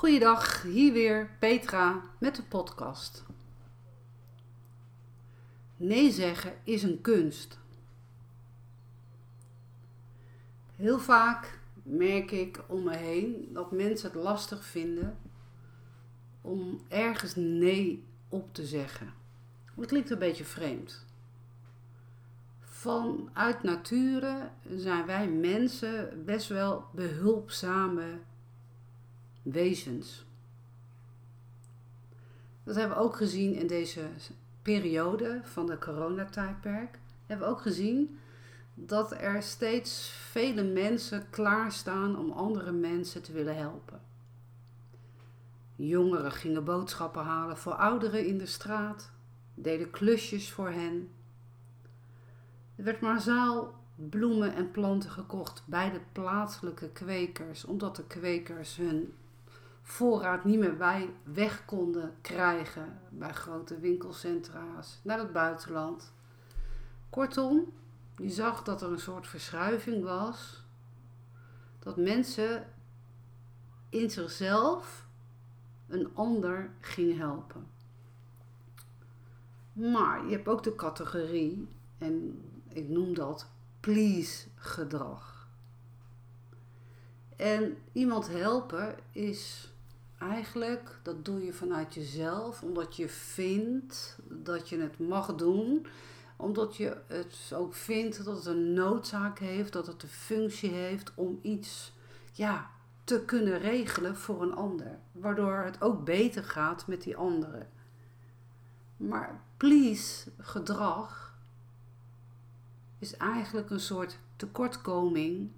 Goeiedag, hier weer Petra met de podcast. Nee zeggen is een kunst. Heel vaak merk ik om me heen dat mensen het lastig vinden om ergens nee op te zeggen. Het klinkt een beetje vreemd. Vanuit nature zijn wij mensen best wel behulpzame wezens. Dat hebben we ook gezien in deze periode van de coronatijdperk. Hebben we ook gezien dat er steeds vele mensen klaarstaan om andere mensen te willen helpen. Jongeren gingen boodschappen halen voor ouderen in de straat, deden klusjes voor hen. Er werd massaal bloemen en planten gekocht bij de plaatselijke kwekers, omdat de kwekers hun voorraad niet meer bij weg konden krijgen bij grote winkelcentra's naar het buitenland. Kortom, je zag dat er een soort verschuiving was. Dat mensen in zichzelf een ander gingen helpen. Maar je hebt ook de categorie, en ik noem dat please gedrag. En iemand helpen is eigenlijk, dat doe je vanuit jezelf, omdat je vindt dat je het mag doen. Omdat je het ook vindt dat het een noodzaak heeft, dat het een functie heeft om iets ja, te kunnen regelen voor een ander. Waardoor het ook beter gaat met die anderen. Maar please gedrag is eigenlijk een soort tekortkoming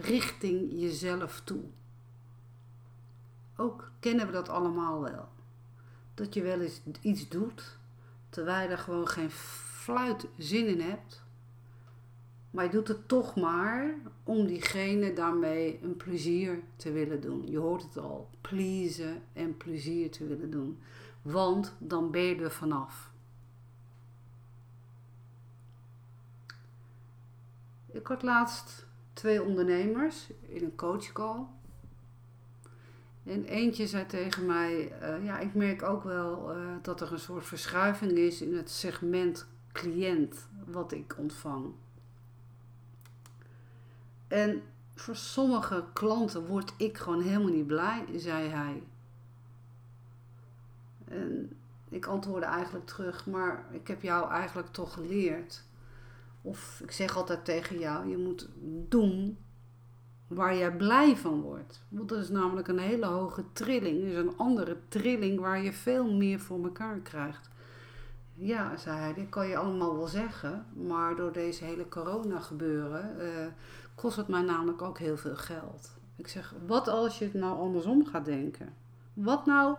richting jezelf toe. Ook kennen we dat allemaal wel. Dat je wel eens iets doet terwijl je er gewoon geen fluit zin in hebt. Maar je doet het toch maar om diegene daarmee een plezier te willen doen. Je hoort het al, pleasen en plezier te willen doen. Want dan ben je vanaf. Ik had laatst twee ondernemers in een coachcall. En eentje zei tegen mij: uh, Ja, ik merk ook wel uh, dat er een soort verschuiving is in het segment cliënt wat ik ontvang. En voor sommige klanten word ik gewoon helemaal niet blij, zei hij. En ik antwoordde eigenlijk terug: Maar ik heb jou eigenlijk toch geleerd of ik zeg altijd tegen jou, je moet doen waar jij blij van wordt. Want dat is namelijk een hele hoge trilling. Dus een andere trilling waar je veel meer voor elkaar krijgt. Ja, zei hij, dit kan je allemaal wel zeggen. Maar door deze hele corona gebeuren uh, kost het mij namelijk ook heel veel geld. Ik zeg, wat als je het nou andersom gaat denken? Wat nou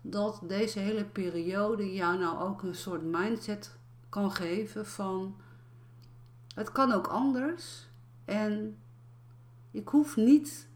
dat deze hele periode jou nou ook een soort mindset kan geven van het kan ook anders. En ik hoef niet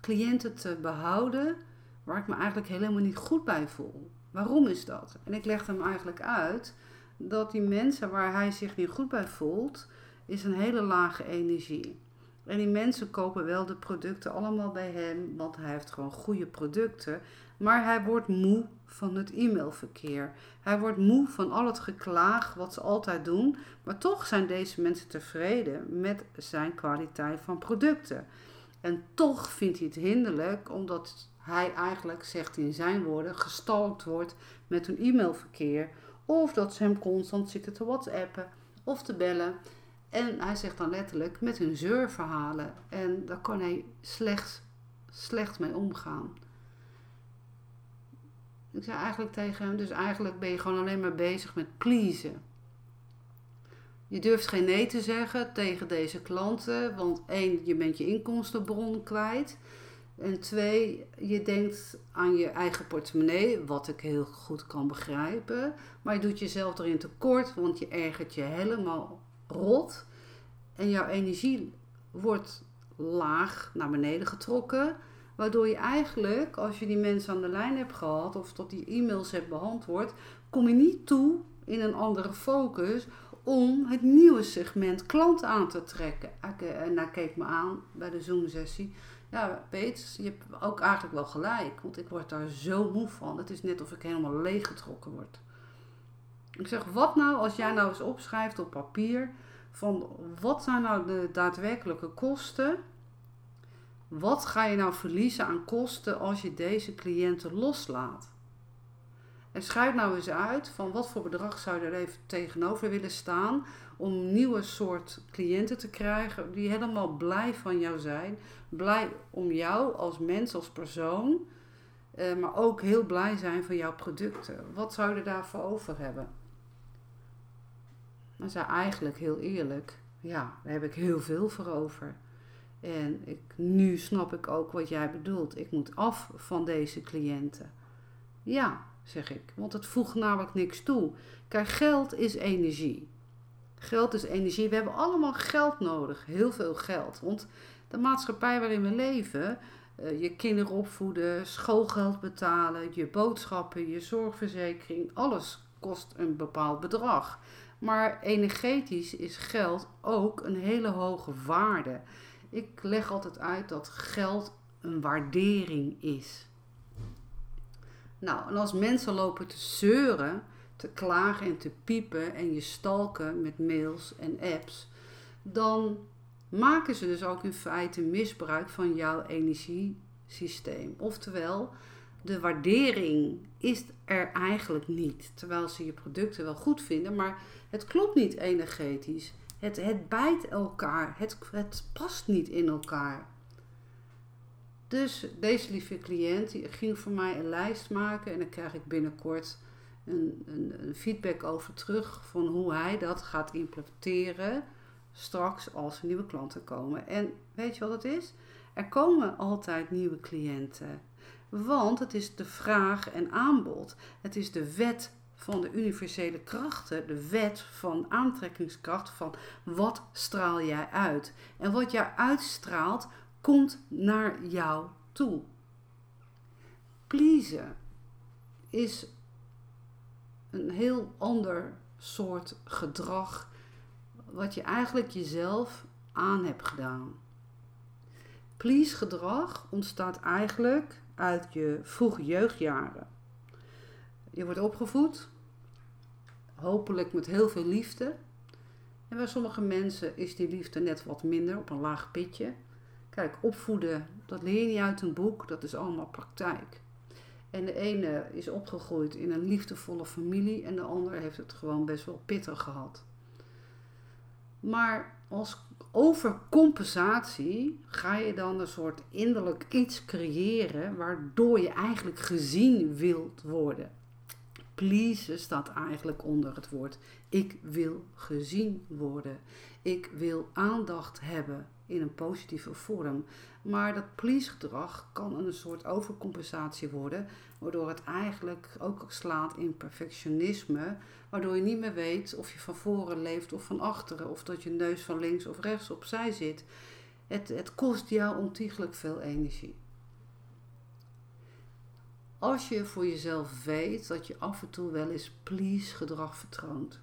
cliënten te behouden waar ik me eigenlijk helemaal niet goed bij voel. Waarom is dat? En ik leg hem eigenlijk uit dat die mensen waar hij zich niet goed bij voelt, is een hele lage energie. En die mensen kopen wel de producten allemaal bij hem, want hij heeft gewoon goede producten. Maar hij wordt moe van het e-mailverkeer. Hij wordt moe van al het geklaag wat ze altijd doen. Maar toch zijn deze mensen tevreden met zijn kwaliteit van producten. En toch vindt hij het hinderlijk omdat hij eigenlijk, zegt in zijn woorden, gestalkt wordt met hun e-mailverkeer. Of dat ze hem constant zitten te whatsappen of te bellen. En hij zegt dan letterlijk met hun zeurverhalen. En daar kan hij slecht, slecht mee omgaan. Ik zei eigenlijk tegen hem, dus eigenlijk ben je gewoon alleen maar bezig met pleasen. Je durft geen nee te zeggen tegen deze klanten, want één, je bent je inkomstenbron kwijt. En twee, je denkt aan je eigen portemonnee, wat ik heel goed kan begrijpen. Maar je doet jezelf erin tekort, want je ergert je helemaal rot. En jouw energie wordt laag naar beneden getrokken. Waardoor je eigenlijk, als je die mensen aan de lijn hebt gehad of tot die e-mails hebt beantwoord, kom je niet toe in een andere focus om het nieuwe segment klant aan te trekken. En hij keek me aan bij de Zoom-sessie. Ja, Peet, je hebt ook eigenlijk wel gelijk. Want ik word daar zo moe van. Het is net of ik helemaal leeggetrokken word. Ik zeg, wat nou als jij nou eens opschrijft op papier... van wat zijn nou de daadwerkelijke kosten... Wat ga je nou verliezen aan kosten als je deze cliënten loslaat? En schrijf nou eens uit van wat voor bedrag zou je er even tegenover willen staan om een nieuwe soort cliënten te krijgen die helemaal blij van jou zijn. Blij om jou als mens, als persoon, eh, maar ook heel blij zijn van jouw producten. Wat zou je daarvoor over hebben? Dan zei eigenlijk heel eerlijk, ja, daar heb ik heel veel voor over. En ik, nu snap ik ook wat jij bedoelt. Ik moet af van deze cliënten. Ja, zeg ik. Want het voegt namelijk niks toe. Kijk, geld is energie. Geld is energie. We hebben allemaal geld nodig. Heel veel geld. Want de maatschappij waarin we leven, uh, je kinderen opvoeden, schoolgeld betalen, je boodschappen, je zorgverzekering, alles kost een bepaald bedrag. Maar energetisch is geld ook een hele hoge waarde. Ik leg altijd uit dat geld een waardering is. Nou, en als mensen lopen te zeuren, te klagen en te piepen en je stalken met mails en apps, dan maken ze dus ook in feite misbruik van jouw energiesysteem. Oftewel, de waardering is er eigenlijk niet. Terwijl ze je producten wel goed vinden, maar het klopt niet energetisch. Het, het bijt elkaar. Het, het past niet in elkaar. Dus deze lieve cliënt die ging voor mij een lijst maken en dan krijg ik binnenkort een, een, een, feedback over terug van hoe hij dat gaat implementeren straks als er nieuwe klanten komen. En weet je wat het is? Er komen altijd nieuwe cliënten. Want het is de vraag en aanbod. Het is de wet van de universele krachten, de wet van aantrekkingskracht van wat straal jij uit. En wat jij uitstraalt, komt naar jou toe. Pleasen is een heel ander soort gedrag wat je eigenlijk jezelf aan hebt gedaan. Please gedrag ontstaat eigenlijk uit je vroege jeugdjaren. Je wordt opgevoed, hopelijk met heel veel liefde. En bij sommige mensen is die liefde net wat minder, op een laag pitje. Kijk, opvoeden, dat leer je niet uit een boek, dat is allemaal praktijk. En de ene is opgegroeid in een liefdevolle familie en de ander heeft het gewoon best wel pittig gehad. Maar als overcompensatie ga je dan een soort innerlijk iets creëren waardoor je eigenlijk gezien wilt worden. Please staat eigenlijk onder het woord ik wil gezien worden. Ik wil aandacht hebben in een positieve vorm. Maar dat please gedrag kan een soort overcompensatie worden, waardoor het eigenlijk ook slaat in perfectionisme, waardoor je niet meer weet of je van voren leeft of van achteren, of dat je neus van links of rechts opzij zit. Het, het kost jou ontiegelijk veel energie. Als je voor jezelf weet dat je af en toe wel eens please gedrag vertoont,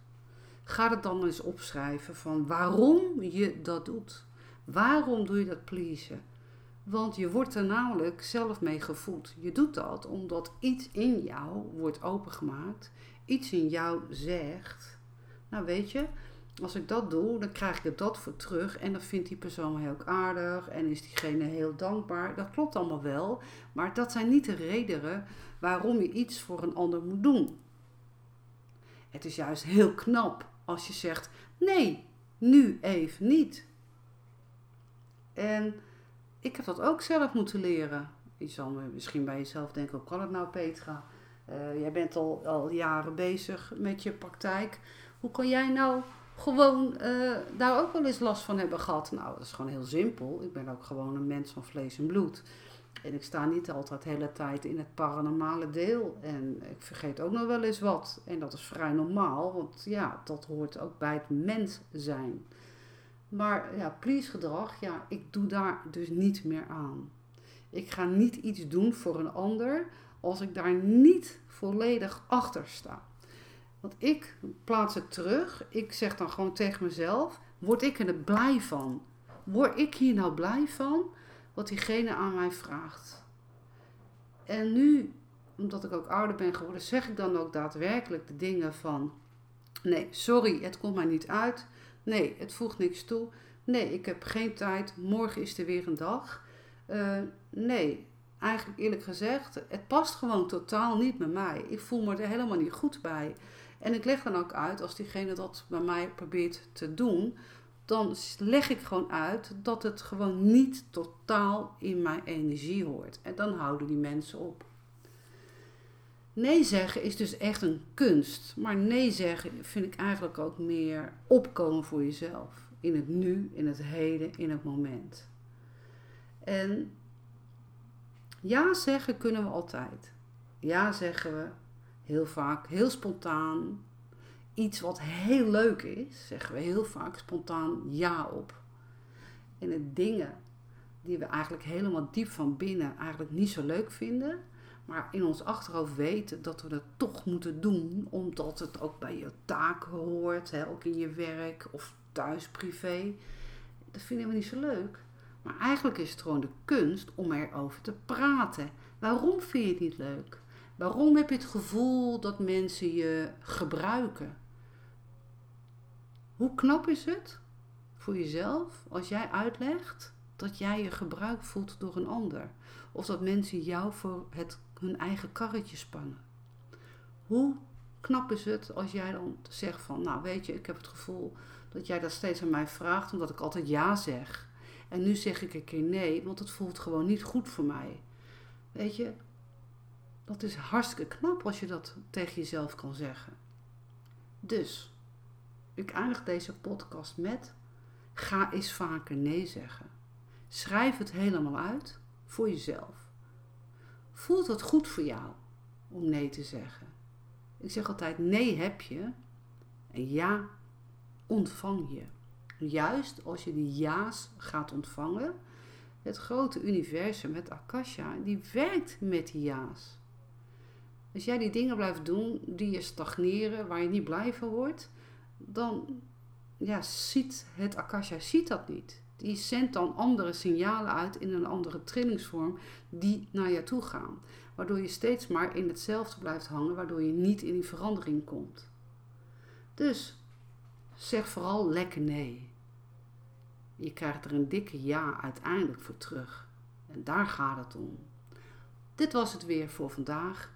ga het dan eens opschrijven van waarom je dat doet. Waarom doe je dat pleasen? Want je wordt er namelijk zelf mee gevoed. Je doet dat omdat iets in jou wordt opengemaakt. Iets in jou zegt. Nou weet je, als ik dat doe, dan krijg ik er dat voor terug. En dan vindt die persoon heel aardig. En is diegene heel dankbaar. Dat klopt allemaal wel. Maar dat zijn niet de redenen waarom je iets voor een ander moet doen. Het is juist heel knap als je zegt: nee, nu even niet. En ik heb dat ook zelf moeten leren. Je zal misschien bij jezelf denken: hoe kan het nou, Petra? Uh, jij bent al, al jaren bezig met je praktijk. Hoe kan jij nou gewoon uh, daar ook wel eens last van hebben gehad? Nou, dat is gewoon heel simpel. Ik ben ook gewoon een mens van vlees en bloed. En ik sta niet altijd de hele tijd in het paranormale deel. En ik vergeet ook nog wel eens wat. En dat is vrij normaal, want ja, dat hoort ook bij het mens zijn. Maar ja, please gedrag, ja, ik doe daar dus niet meer aan. Ik ga niet iets doen voor een ander als ik daar niet volledig achter sta. Want ik plaats het terug. Ik zeg dan gewoon tegen mezelf: word ik er blij van? Word ik hier nou blij van? Wat diegene aan mij vraagt. En nu, omdat ik ook ouder ben geworden, zeg ik dan ook daadwerkelijk de dingen van: nee, sorry, het komt mij niet uit. Nee, het voegt niks toe. Nee, ik heb geen tijd. Morgen is er weer een dag. Uh, nee, eigenlijk eerlijk gezegd, het past gewoon totaal niet bij mij. Ik voel me er helemaal niet goed bij. En ik leg dan ook uit, als diegene dat bij mij probeert te doen, dan leg ik gewoon uit dat het gewoon niet totaal in mijn energie hoort. En dan houden die mensen op. Nee zeggen is dus echt een kunst. Maar nee zeggen vind ik eigenlijk ook meer opkomen voor jezelf. In het nu, in het heden, in het moment. En ja zeggen kunnen we altijd. Ja zeggen we heel vaak, heel spontaan. Iets wat heel leuk is, zeggen we heel vaak spontaan ja op. En de dingen die we eigenlijk helemaal diep van binnen eigenlijk niet zo leuk vinden, maar in ons achterhoofd weten dat we het toch moeten doen, omdat het ook bij je taken hoort, hè, ook in je werk of thuis privé. Dat vinden we niet zo leuk. Maar eigenlijk is het gewoon de kunst om erover te praten. Waarom vind je het niet leuk? Waarom heb je het gevoel dat mensen je gebruiken? Hoe knap is het voor jezelf als jij uitlegt dat jij je gebruikt voelt door een ander? Of dat mensen jou voor het, hun eigen karretje spannen? Hoe knap is het als jij dan zegt van, nou weet je, ik heb het gevoel dat jij dat steeds aan mij vraagt omdat ik altijd ja zeg. En nu zeg ik een keer nee, want het voelt gewoon niet goed voor mij. Weet je, dat is hartstikke knap als je dat tegen jezelf kan zeggen. Dus, ik eindig deze podcast met: ga eens vaker nee zeggen. Schrijf het helemaal uit voor jezelf. Voelt het goed voor jou om nee te zeggen? Ik zeg altijd: nee heb je en ja ontvang je. Juist als je die ja's gaat ontvangen, het grote universum, het Akasha, die werkt met die ja's. Als jij die dingen blijft doen die je stagneren, waar je niet blij van wordt, dan ja, ziet het Akasha ziet dat niet. Die zendt dan andere signalen uit in een andere trillingsvorm die naar je toe gaan. Waardoor je steeds maar in hetzelfde blijft hangen, waardoor je niet in die verandering komt. Dus zeg vooral lekker nee. Je krijgt er een dikke ja uiteindelijk voor terug. En daar gaat het om. Dit was het weer voor vandaag.